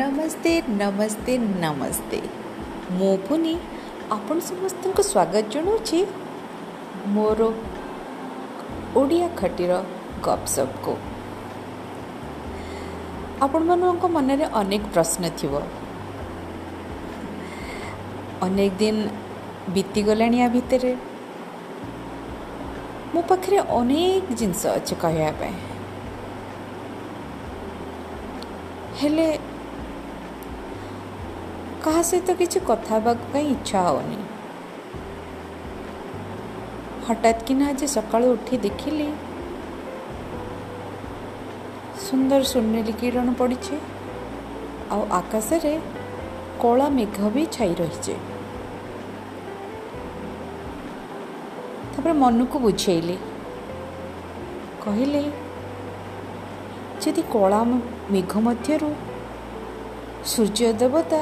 ନମସ୍ତେ ନମସ୍ତେ ନମସ୍ତେ ମୁଁ ପୁନି ଆପଣ ସମସ୍ତଙ୍କୁ ସ୍ୱାଗତ ଜଣାଉଛି ମୋର ଓଡ଼ିଆ ଖଟିର ଗପସପ୍କୁ ଆପଣମାନଙ୍କ ମନରେ ଅନେକ ପ୍ରଶ୍ନ ଥିବ ଅନେକ ଦିନ ବିତିଗଲାଣି ୟା ଭିତରେ ମୋ ପାଖରେ ଅନେକ ଜିନିଷ ଅଛି କହିବା ପାଇଁ ହେଲେ କାହା ସହିତ କିଛି କଥା ହେବାକୁ ପାଇଁ ଇଚ୍ଛା ହେଉନି। ହଠାତ୍ କିନା ଆଜି ସକାଳୁ ଉଠି ଦେଖିଲି ସୁନ୍ଦର ସୁନେଲି କିରଣ ପଡ଼ିଛି ଆଉ ଆକାଶରେ କଳା ମେଘ ବି ଛାଇ ରହିଛି। ତାପରେ ମନକୁ ବୁଝେଇଲି। କହିଲି ଯଦି କଳା ମେଘ ମଧ୍ୟରୁ ସୂର୍ଯ୍ୟ ଦେବତା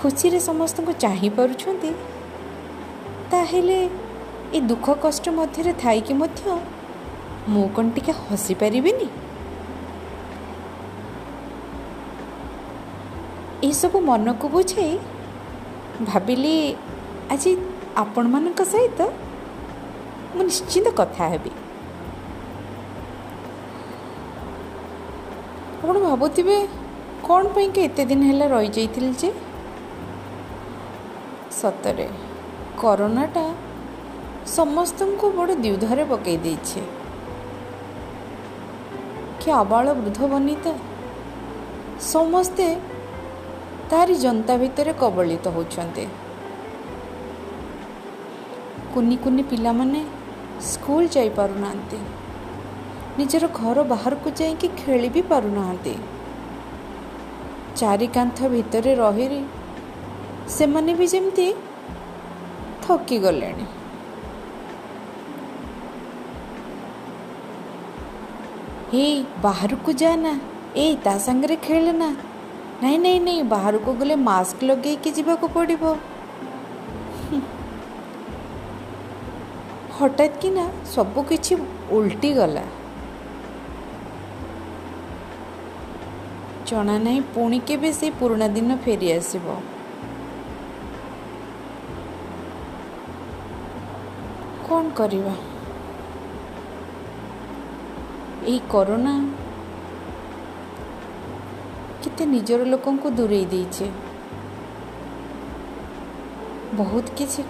ଖୁସିରେ ସମସ୍ତଙ୍କୁ ଚାହିଁ ପାରୁଛନ୍ତି ତାହେଲେ ଏ ଦୁଃଖ କଷ୍ଟ ମଧ୍ୟରେ ଥାଇକି ମଧ୍ୟ ମୁଁ କ'ଣ ଟିକେ ହସି ପାରିବିନି ଏସବୁ ମନକୁ ବୁଝାଇ ଭାବିଲି ଆଜି ଆପଣମାନଙ୍କ ସହିତ ମୁଁ ନିଶ୍ଚିନ୍ତ କଥା ହେବି। ଆପଣ ଭାବୁଥିବେ କ'ଣ ପାଇଁକି ଏତେ ଦିନ ହେଲା ରହିଯାଇଥିଲି ଯେ? ସତରେ କରୋନାଟା ସମସ୍ତଙ୍କୁ ବଡ଼ ଦ୍ୱିଧାରେ ପକାଇ ଦେଇଛି। କି ଆବାଳ ବୃଦ୍ଧ ବନିତା? ସମସ୍ତେ ତାରି ଜନ୍ତା ଭିତରେ କବଳିତ ହେଉଛନ୍ତି। କୁନି କୁନି ପିଲାମାନେ ସ୍କୁଲ ଯାଇପାରୁନାହାନ୍ତି। ନିଜର ଘର ବାହାରକୁ ଯାଇକି ଖେଳି ବି ପାରୁନାହାନ୍ତି। ଚାରି କାନ୍ଥ ଭିତରେ ରହି ସେମାନେ ବି ଯେମିତି ଥକି ଗଲେଣି। ଏଇ ବାହାରକୁ ଯା ନା ଏଇ ତା ସାଙ୍ଗରେ ଖେଳେ ନା ନାଇଁ ନାଇଁ ନାଇଁ ବାହାରକୁ ଗଲେ ମାସ୍କ ଲଗେଇକି ଯିବାକୁ ପଡ଼ିବ। ହଠାତ୍ କିନା ସବୁକିଛି ଓଲଟି ଗଲା ଜଣା ନାହିଁ ପୁଣି କେବେ ସେଇ ପୁରୁଣା ଦିନ ଫେରି କ'ଣ କରିବା ଏଇ କରୋନା କେତେ ନିଜର ଲୋକଙ୍କୁ ଦୂରେଇ ଦେଇଛେ ବହୁତ କିଛି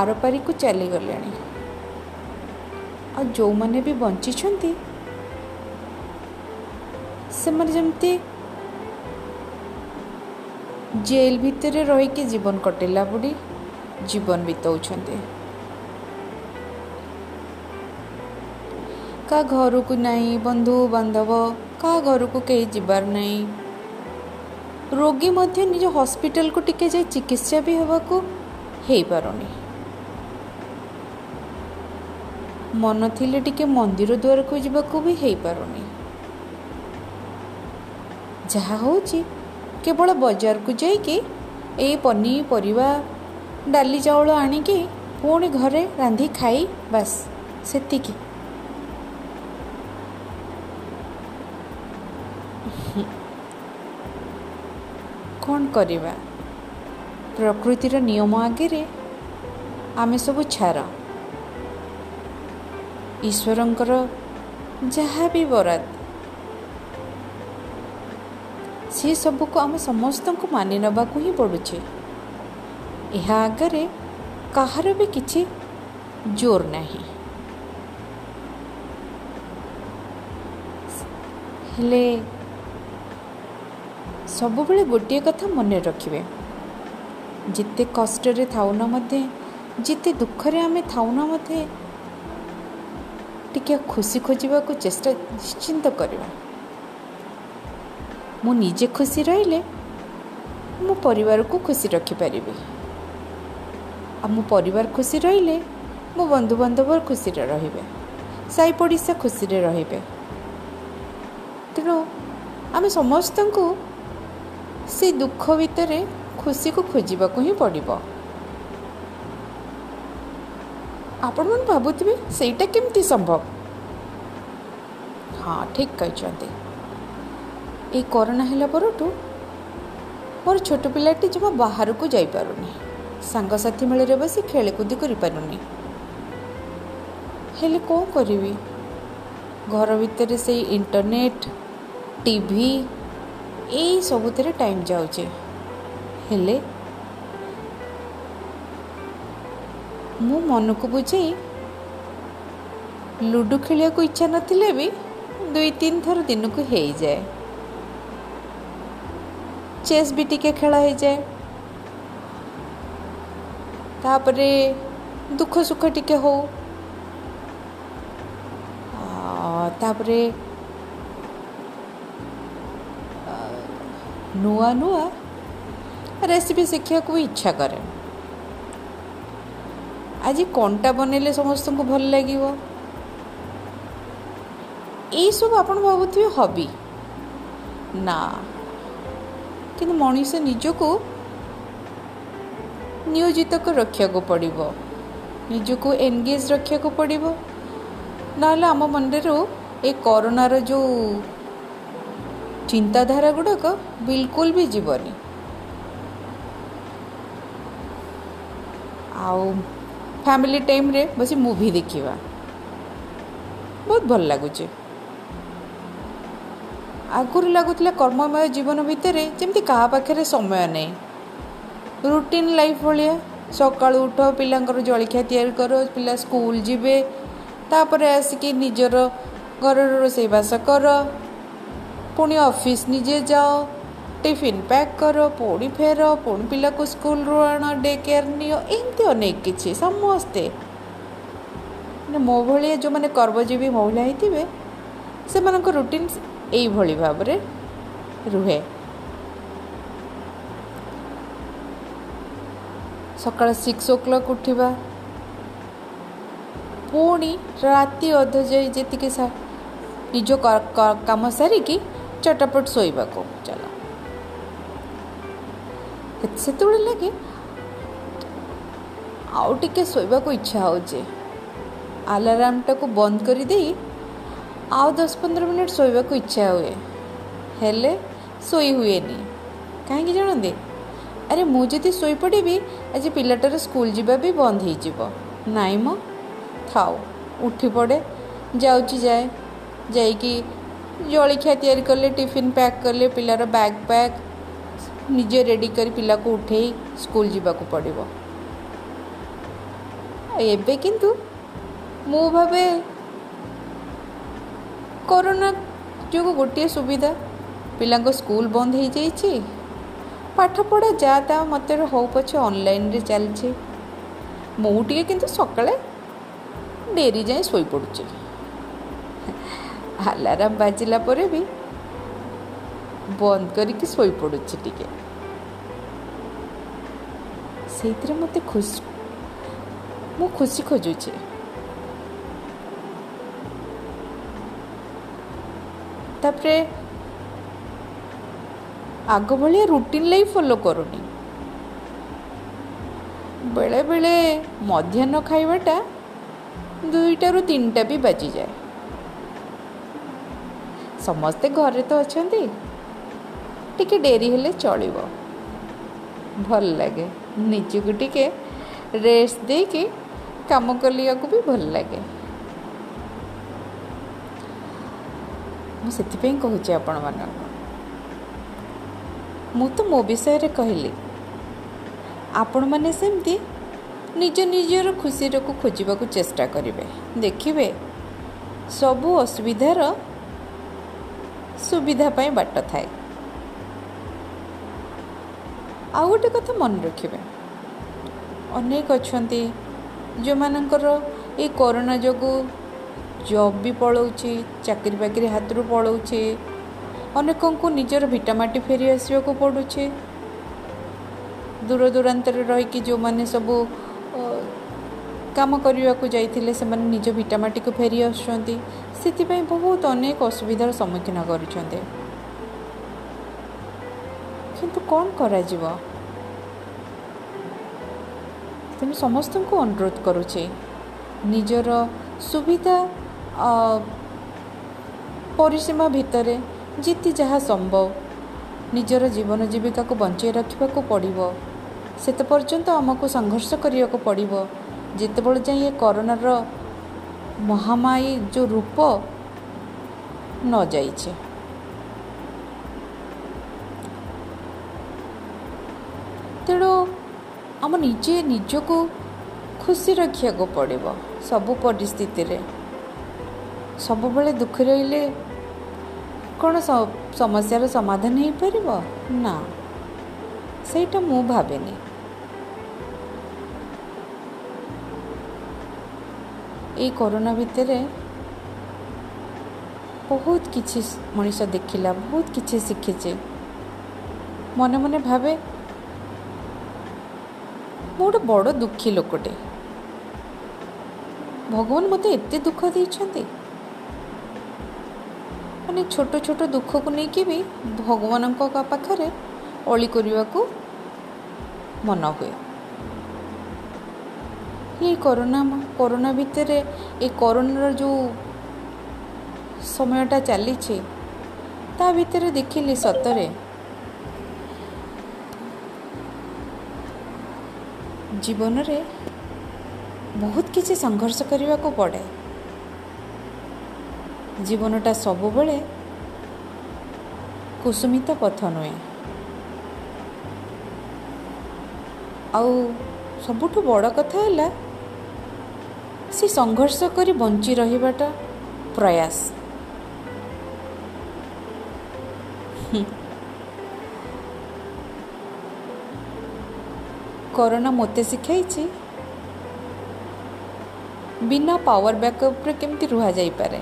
ଆରପାରିକୁ ଚାଲିଗଲେଣି ଆଉ ଯେଉଁମାନେ ବି ବଞ୍ଚିଛନ୍ତି ସେମାନେ ଯେମିତି ଜେଲ୍ ଭିତରେ ରହିକି ଜୀବନ କଟେଇଲା ପରି ଜୀବନ ବିତାଉଛନ୍ତି କାହା ଘରକୁ ନାହିଁ ବନ୍ଧୁବାନ୍ଧବ କାହା ଘରକୁ କେହି ଯିବାର ନାହିଁ। ରୋଗୀ ମଧ୍ୟ ନିଜ ହସ୍ପିଟାଲକୁ ଟିକେ ଯାଇ ଚିକିତ୍ସା ବି ହେବାକୁ ହେଇପାରୁନି। ମନ ଥିଲେ ଟିକେ ମନ୍ଦିର ଦ୍ୱାରକୁ ଯିବାକୁ ବି ହେଇପାରୁନି। ଯାହା ହେଉଛି କେବଳ ବଜାରକୁ ଯାଇକି ଏଇ ପନିପରିବା ଡାଲି ଚାଉଳ ଆଣିକି ପୁଣି ଘରେ ରାନ୍ଧି ଖାଇ ବାସ୍ ସେତିକି। କ'ଣ କରିବା? ପ୍ରକୃତିର ନିୟମ ଆଗରେ ଆମେ ସବୁ ଛାର। ଈଶ୍ୱରଙ୍କର ଯାହା ବି ବରାଦ ସେ ସବୁକୁ ଆମେ ସମସ୍ତଙ୍କୁ ମାନି ନେବାକୁ ହିଁ ପଡ଼ୁଛି। ଏହା ଆଗରେ କାହାର ବି କିଛି ଜୋର ନାହିଁ। ହେଲେ ସବୁବେଳେ ଗୋଟିଏ କଥା ମନେ ରଖିବେ। ଯେତେ କଷ୍ଟରେ ଥାଉନା ମଧ୍ୟ ଯେତେ ଦୁଃଖରେ ଆମେ ଥାଉନା ମଧ୍ୟ ଟିକେ ଖୁସି ଖୋଜିବାକୁ ଚେଷ୍ଟା ନିଶ୍ଚିନ୍ତ କରିବା। ମୁଁ ନିଜେ ଖୁସି ରହିଲେ ମୋ ପରିବାରକୁ ଖୁସି ରଖିପାରିବି। ଆଉ ମୋ ପରିବାର ଖୁସି ରହିଲେ ମୋ ବନ୍ଧୁବାନ୍ଧବ ଖୁସିରେ ରହିବେ। ସାଇ ପଡ଼ିଶା ଖୁସିରେ ରହିବେ। ତେଣୁ ଆମେ ସମସ୍ତଙ୍କୁ ସେ ଦୁଃଖ ଭିତରେ ଖୁସିକୁ ଖୋଜିବାକୁ ହିଁ ପଡ଼ିବ। ଆପଣମାନେ ଭାବୁଥିବେ ସେଇଟା କେମିତି ସମ୍ଭବ? ହଁ ଠିକ୍ କହିଛନ୍ତି। ଆପଣ ଯଦି ମୋ ଭିଡ଼ିଓକୁ ଲାଇକ୍ କରୁନାହାନ୍ତି ତାହେଲେ ମୋ ଚ୍ୟାନେଲକୁ ସବସ୍କ୍ରାଇବ୍ କରିଦେବେ ଆଉ ବେଲ୍ ଆଇକନ୍ ପ୍ରେସ୍ କରିଦେବେ ଯାହାଦ୍ୱାରା କି ମୁଁ ଆପଣମାନଙ୍କୁ ନୋଟିଫିକେସନ୍ ଦେବାରେ ସାହାଯ୍ୟ କରିବ ଏଇ କରୋନା ହେଲା ପରଠୁ ମୋର ଛୋଟ ପିଲାଟି ଜମା ବାହାରକୁ ଯାଇପାରୁନି। ସାଙ୍ଗସାଥି ମେଳରେ ବସି ଖେଳିକୁଦି କରିପାରୁନି। ହେଲେ କ'ଣ କରିବି? ଘର ଭିତରେ ସେଇ ଇଣ୍ଟରନେଟ୍ ଟିଭି ଏଇ ସବୁଥିରେ ଟାଇମ୍ ଯାଉଛି ହେଲେ ମୁଁ ମନକୁ ବୁଝେଇ ଲୁଡ଼ୁ ଖେଳିବାକୁ ଇଚ୍ଛା ନଥିଲେ ବି ଦୁଇ ତିନି ଥର ଦିନକୁ ହେଇଯାଏ। ଚେସ୍ ବି ଟିକେ ଖେଳ ହେଇଯାଏ। ତାପରେ ଦୁଃଖ ସୁଖ ଟିକେ ହଉ। ତାପରେ ନୂଆ ନୂଆ ରେସିପି ଶିଖିବାକୁ ଇଚ୍ଛା କରେ ଆଜି କ'ଣଟା ବନେଇଲେ ସମସ୍ତଙ୍କୁ ଭଲ ଲାଗିବ ଏଇସବୁ ଆପଣ ଭାବୁଥିବେ ହବି ନା କିନ୍ତୁ ମଣିଷ ନିଜକୁ ନିୟୋଜିତ ରଖିବାକୁ ପଡ଼ିବ ନିଜକୁ ଏନଗେଜ୍ ରଖିବାକୁ ପଡ଼ିବ ନହେଲେ ଆମ ମନରେ ଏ କରୋନାର ଯେଉଁ ଚିନ୍ତାଧାରା ଗୁଡ଼ାକ ବିଲକୁଲ ବି ଯିବନି। ଆଉ ଫ୍ୟାମିଲି ଟାଇମ୍ରେ ବସି ମୁଭି ଦେଖିବା। ବହୁତ ଭଲ ଲାଗୁଛି। ଆଗରୁ ଲାଗୁଥିଲା କର୍ମମୟ ଜୀବନ ଭିତରେ ଯେମିତି କାହା ପାଖରେ ସମୟ ନାହିଁ। ରୁଟିନ୍ ଲାଇଫ୍ ଭଳିଆ। ସକାଳୁ ଉଠ ପିଲାଙ୍କର ଜଳଖିଆ ତିଆରି କର ପିଲା ସ୍କୁଲ ଯିବେ ତାପରେ ଆସିକି ନିଜର ଘରର ରୋଷେଇବାସ କର ପୁଣି ଅଫିସ୍ ନିଜେ ଯାଅ। ଟିଫିନ୍ ପ୍ୟାକ୍ କର ପୁଣି ଫେର ପୁଣି ପିଲାକୁ ସ୍କୁଲରୁ ଆଣ ଡେ କେୟାର ନିଅ ଏମିତି ଅନେକ କିଛି ସମସ୍ତେ। ମାନେ ମୋ ଭଳିଆ ଯେଉଁମାନେ କର୍ମଜୀବୀ ମହିଳା ହେଇଥିବେ ସେମାନଙ୍କ ରୁଟିନ୍ ଏଇଭଳି ଭାବରେ ରୁହେ। ସକାଳ ସିକ୍ସ ଓ କ୍ଲକ୍ ଉଠିବା। ପୁଣି ରାତି ଅଧ ଯାଇ ଯେତିକି ନିଜ କାମ ସାରିକି ଚଟାପଟ ଶୋଇବାକୁ ଚାଲ ସେତେବେଳେ ଲାଗେ ଆଉ ଟିକେ ଶୋଇବାକୁ ଇଚ୍ଛା ହେଉଛି ଆଲାର୍ମଟାକୁ ବନ୍ଦ କରିଦେଇ ଆଉ ଦଶ ପନ୍ଦର ମିନିଟ୍ ଶୋଇବାକୁ ଇଚ୍ଛା ହୁଏ ହେଲେ ଶୋଇ ହୁଏନି କାହିଁକି ଜାଣନ୍ତି ଆରେ ମୁଁ ଯଦି ଶୋଇପଡ଼ିବି ଆଜି ପିଲାଟାର ସ୍କୁଲ ଯିବା ବି ବନ୍ଦ ହେଇଯିବ ନାଇଁ ମ ଥାଉ ଉଠି ପଡ଼େ ଯାଉଛି ଯାଏ ଯାଇକି ଜଳଖିଆ ତିଆରି କଲେ ଟିଫିନ୍ ପ୍ୟାକ୍ କଲେ ପିଲାର ବ୍ୟାଗ୍ ପ୍ୟାକ୍ ନିଜେ ରେଡ଼ି କରି ପିଲାକୁ ଉଠେଇ ସ୍କୁଲ ଯିବାକୁ ପଡ଼ିବ ଏବେ କିନ୍ତୁ ମୁଁ ଭାବେ କରୋନା ଯୋଗୁଁ ଗୋଟିଏ ସୁବିଧା ପିଲାଙ୍କ ସ୍କୁଲ ବନ୍ଦ ହେଇଯାଇଛି ପାଠପଢ଼ା ଯାହା ତା ମତରେ ହଉ ପଛେ ଅନଲାଇନ୍ରେ ଚାଲିଛି ମୁଁ ଟିକେ କିନ୍ତୁ ସକାଳେ ଡେରି ଯାଏଁ ଶୋଇପଡ଼ୁଛି ଆଲାର୍ମ ବାଜିଲା ପରେ ବି ବନ୍ଦ କରିକି ଶୋଇପଡ଼ୁଛି ଟିକେ ସେଇଥିରେ ମୋତେ ଖୁସି ମୁଁ ଖୁସି ଖୋଜୁଛି ତାପରେ ଆଗ ଭଳିଆ ରୁଟିନ୍ ଲାଇଫ୍ ଫଲୋ କରୁନି। ବେଳେବେଳେ ମଧ୍ୟାହ୍ନ ଖାଇବାଟା ଦୁଇଟାରୁ ତିନିଟା ବି ବାଜିଯାଏ। ସମସ୍ତେ ଘରେ ତ ଅଛନ୍ତି। ଟିକେ ଡେରି ହେଲେ ଚଳିବ। ଭଲ ଲାଗେ। ନିଜକୁ ଟିକେ ରେଷ୍ଟ ଦେଇକି କାମ କରିବାକୁ ବି ଭଲ ଲାଗେ। ମୁଁ ସେଥିପାଇଁ କହୁଛି ଆପଣମାନଙ୍କୁ। ମୁଁ ତ ମୋ ବିଷୟରେ କହିଲି। ଆପଣମାନେ ସେମିତି ନିଜ ନିଜର ଖୁସିରକୁ ଖୋଜିବାକୁ ଚେଷ୍ଟା କରିବେ। ଦେଖିବେ ସବୁ ଅସୁବିଧାର ସୁବିଧା ପାଇଁ ବାଟ ଥାଏ ଆଉ ଗୋଟେ କଥା ମନେ ରଖିବେ ଅନେକ ଅଛନ୍ତି ଯେଉଁମାନଙ୍କର ଏଇ କରୋନା ଯୋଗୁଁ ଜବ୍ ବି ପଳାଉଛି ଚାକିରି ବାକିରି ହାତରୁ ପଳାଉଛି ଅନେକଙ୍କୁ ନିଜର ଭିଟାମାଟି ଫେରି ଆସିବାକୁ ପଡ଼ୁଛି ଦୂର ଦୂରାନ୍ତରେ ରହିକି ଯେଉଁମାନେ ସବୁ କାମ କରିବାକୁ ଯାଇଥିଲେ ସେମାନେ ନିଜ ଭିଟାମାଟିକୁ ଫେରି ଆସୁଛନ୍ତି। ସେଥିପାଇଁ ବହୁତ ଅନେକ ଅସୁବିଧାର ସମ୍ମୁଖୀନ କରୁଛନ୍ତି। କିନ୍ତୁ କ'ଣ କରାଯିବ? ତେଣୁ ସମସ୍ତଙ୍କୁ ଅନୁରୋଧ କରୁଛି ନିଜର ସୁବିଧା ପରିସୀମା ଭିତରେ ଯେତେ ଯାହା ସମ୍ଭବ ନିଜର ଜୀବନ ଜୀବିକାକୁ ବଞ୍ଚାଇ ରଖିବାକୁ ପଡ଼ିବ। ସେତେ ପର୍ଯ୍ୟନ୍ତ ଆମକୁ ସଂଘର୍ଷ କରିବାକୁ ପଡ଼ିବ। ଯେତେବେଳେ ଯାଏଁ ଏ କରୋନାର ମହାମାରୀ ଯେଉଁ ରୂପ ନ ଯାଇଛି। ତେଣୁ ଆମ ନିଜେ ନିଜକୁ ଖୁସି ରଖିବାକୁ ପଡ଼ିବ ସବୁ ପରିସ୍ଥିତିରେ। ସବୁବେଳେ ଦୁଃଖ ରହିଲେ କ'ଣ ସମସ୍ୟାର ସମାଧାନ ହେଇପାରିବ? ନା। ସେଇଟା ମୁଁ ଭାବେନି। ଏଇ କରୋନା ଭିତରେ ବହୁତ କିଛି ମଣିଷ ଦେଖିଲା ବହୁତ କିଛି ଶିଖିଛେ ମନେ ମନେ ଭାବେ ମୁଁ ଗୋଟେ ବଡ଼ ଦୁଃଖୀ ଲୋକଟେ ଭଗବାନ ମୋତେ ଏତେ ଦୁଃଖ ଦେଇଛନ୍ତି ମାନେ ଛୋଟ ଛୋଟ ଦୁଃଖକୁ ନେଇକି ବି ଭଗବାନଙ୍କ ପାଖରେ ଅଳି କରିବାକୁ ମନ ହୁଏ ଏଇ କରୋନା କରୋନା ଭିତରେ ଏ କରୋନାର ଯେଉଁ ସମୟଟା ଚାଲିଛି ତା ଭିତରେ ଦେଖିଲି ସତରେ। ଜୀବନରେ ବହୁତ କିଛି ସଂଘର୍ଷ କରିବାକୁ ପଡ଼େ। ଜୀବନଟା ସବୁବେଳେ କୁସୁମିତ ପଥ ନୁହେଁ। ଆଉ ସବୁଠୁ ବଡ଼ କଥା ହେଲା ସେ ସଂଘର୍ଷ କରି ବଞ୍ଚି ରହିବାଟା ପ୍ରୟାସ କରୋନା ମୋତେ ଶିଖାଇଛି ବିନା ପାୱାର ବ୍ୟାକଅପ୍ରେ କେମିତି ରୁହାଯାଇପାରେ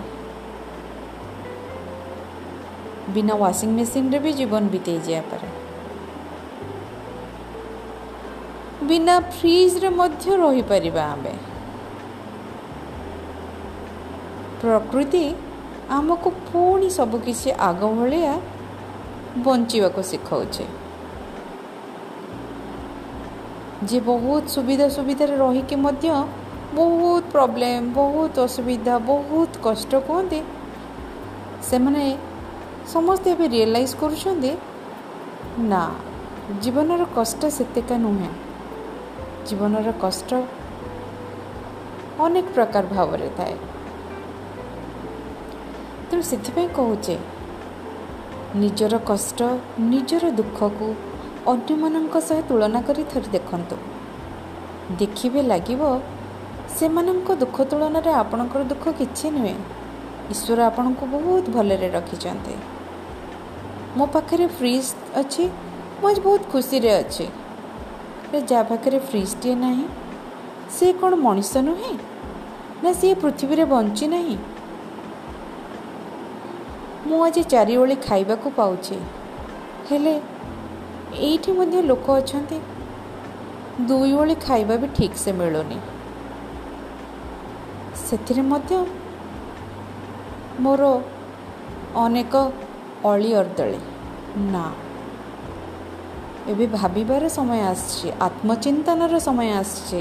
ବିନା ୱାସିଂ ମେସିନ୍ରେ ବି ଜୀବନ ବିତେଇ ଯାଇପାରେ ବିନା ଫ୍ରିଜ୍ରେ ମଧ୍ୟ ରହିପାରିବା ଆମେ। ପ୍ରକୃତି ଆମକୁ ପୁଣି ସବୁକିଛି ଆଗ ଭଳିଆ ବଞ୍ଚିବାକୁ ଶିଖାଉଛି। ଯେ ବହୁତ ସୁବିଧା ସୁବିଧାରେ ରହିକି ମଧ୍ୟ ବହୁତ ପ୍ରୋବ୍ଲେମ୍ ବହୁତ ଅସୁବିଧା ବହୁତ କଷ୍ଟ କୁହନ୍ତି ସେମାନେ ସମସ୍ତେ ଏବେ ରିଏଲାଇଜ୍ କରୁଛନ୍ତି ନା ଜୀବନର କଷ୍ଟ ସେତେକା ନୁହେଁ। ଜୀବନର କଷ୍ଟ ଅନେକ ପ୍ରକାର ଭାବରେ ଥାଏ। ତେଣୁ ସେଥିପାଇଁ କହୁଛେ ନିଜର କଷ୍ଟ ନିଜର ଦୁଃଖକୁ ଅନ୍ୟମାନଙ୍କ ସହ ତୁଳନା କରି ଥରେ ଦେଖନ୍ତୁ। ଦେଖିବେ ଲାଗିବ ସେମାନଙ୍କ ଦୁଃଖ ତୁଳନାରେ ଆପଣଙ୍କର ଦୁଃଖ କିଛି ନୁହେଁ। ଈଶ୍ୱର ଆପଣଙ୍କୁ ବହୁତ ଭଲରେ ରଖିଛନ୍ତି। ମୋ ପାଖରେ ଫ୍ରିଜ୍ ଅଛି ମୁଁ ଆଜି ବହୁତ ଖୁସିରେ ଅଛି। ଯାହା ପାଖରେ ଫ୍ରିଜ୍ଟିଏ ନାହିଁ ସେ କ'ଣ ମଣିଷ ନୁହେଁ? ନା ସିଏ ପୃଥିବୀରେ ବଞ୍ଚି ନାହିଁ? ମୁଁ ଆଜି ଚାରିଓଳି ଖାଇବାକୁ ପାଉଛି। ହେଲେ ଏଇଠି ମଧ୍ୟ ଲୋକ ଅଛନ୍ତି। ଦୁଇ ଓଳି ଖାଇବା ବି ଠିକ୍ସେ ମିଳୁନି। ସେଥିରେ ମଧ୍ୟ ମୋର ଅନେକ ଅଳି ଅର୍ଦଳି ନା ଏବେ ଭାବିବାର ସମୟ ଆସିଛି ଆତ୍ମଚିନ୍ତନର ସମୟ ଆସିଛି।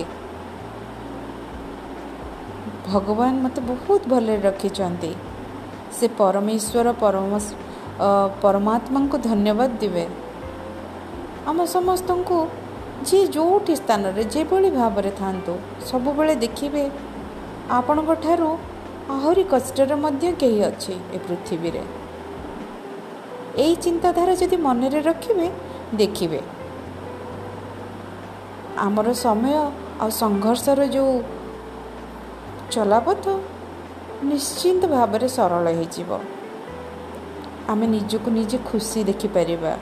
ଭଗବାନ ମୋତେ ବହୁତ ଭଲରେ ରଖିଛନ୍ତି। ସେ ପରମେଶ୍ୱର ପରମ ପରମାତ୍ମାଙ୍କୁ ଧନ୍ୟବାଦ ଦେବେ। ଆମ ସମସ୍ତଙ୍କୁ ଯିଏ ଯେଉଁଠି ସ୍ଥାନରେ ଯେଭଳି ଭାବରେ ଥାଆନ୍ତୁ ସବୁବେଳେ ଦେଖିବେ ଆପଣଙ୍କ ଠାରୁ ଆହୁରି କଷ୍ଟରେ ମଧ୍ୟ କେହି ଅଛି ଏ ପୃଥିବୀରେ। ଏଇ ଚିନ୍ତାଧାରା ଯଦି ମନରେ ରଖିବେ ଦେଖିବେ। ଆମର ସମୟ ଆଉ ସଂଘର୍ଷର ଯେଉଁ ଚଲାପଥ ନିଶ୍ଚିନ୍ତ ଭାବରେ ସରଳ ହୋଇଯିବ। ଆମେ ନିଜକୁ ନିଜେ ଖୁସି ଦେଖିପାରିବା।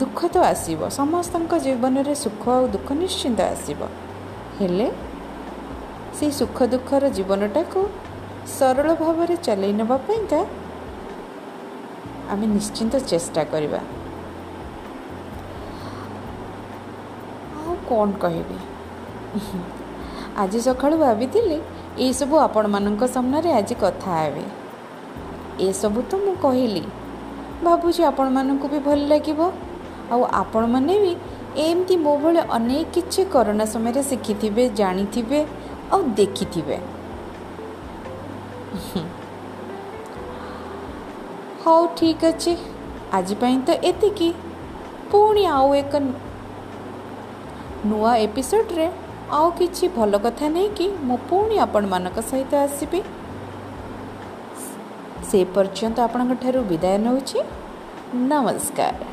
ଦୁଃଖ ତ ଆସିବ ସମସ୍ତଙ୍କ ଜୀବନରେ ସୁଖ ଆଉ ଦୁଃଖ ନିଶ୍ଚିନ୍ତ ଆସିବ। ହେଲେ ସେଇ ସୁଖ ଦୁଃଖର ଜୀବନଟାକୁ ସରଳ ଭାବରେ ଚଲେଇ ନେବା ପାଇଁକା ଆମେ ନିଶ୍ଚିନ୍ତ ଚେଷ୍ଟା କରିବା। ଆଉ କ'ଣ କହିବି? ଆଜି ସକାଳୁ ଭାବିଥିଲି ଏଇସବୁ ଆପଣମାନଙ୍କ ସାମ୍ନାରେ ଆଜି କଥା ହେବି। ଏସବୁ ତ ମୁଁ କହିଲି। ଭାବୁଛି ଆପଣମାନଙ୍କୁ ବି ଭଲ ଲାଗିବ। ଆଉ ଆପଣମାନେ ବି ଏମିତି ମୋ ଭଳି ଅନେକ କିଛି କରୋନା ସମୟରେ ଶିଖିଥିବେ ଜାଣିଥିବେ ଆଉ ଦେଖିଥିବେ। ହଉ ଠିକ୍ ଅଛି। ଆଜି ପାଇଁ ତ ଏତିକି। ପୁଣି ଆଉ ଏକ ନୂଆ ଏପିସୋଡ଼ରେ ଆଉ କିଛି ଭଲ କଥା ନେଇକି ମୁଁ ପୁଣି ଆପଣମାନଙ୍କ ସହିତ ଆସିବି ସେ ପର୍ଯ୍ୟନ୍ତ ଆପଣଙ୍କ ଠାରୁ ବିଦାୟ ନେଉଛି ନମସ୍କାର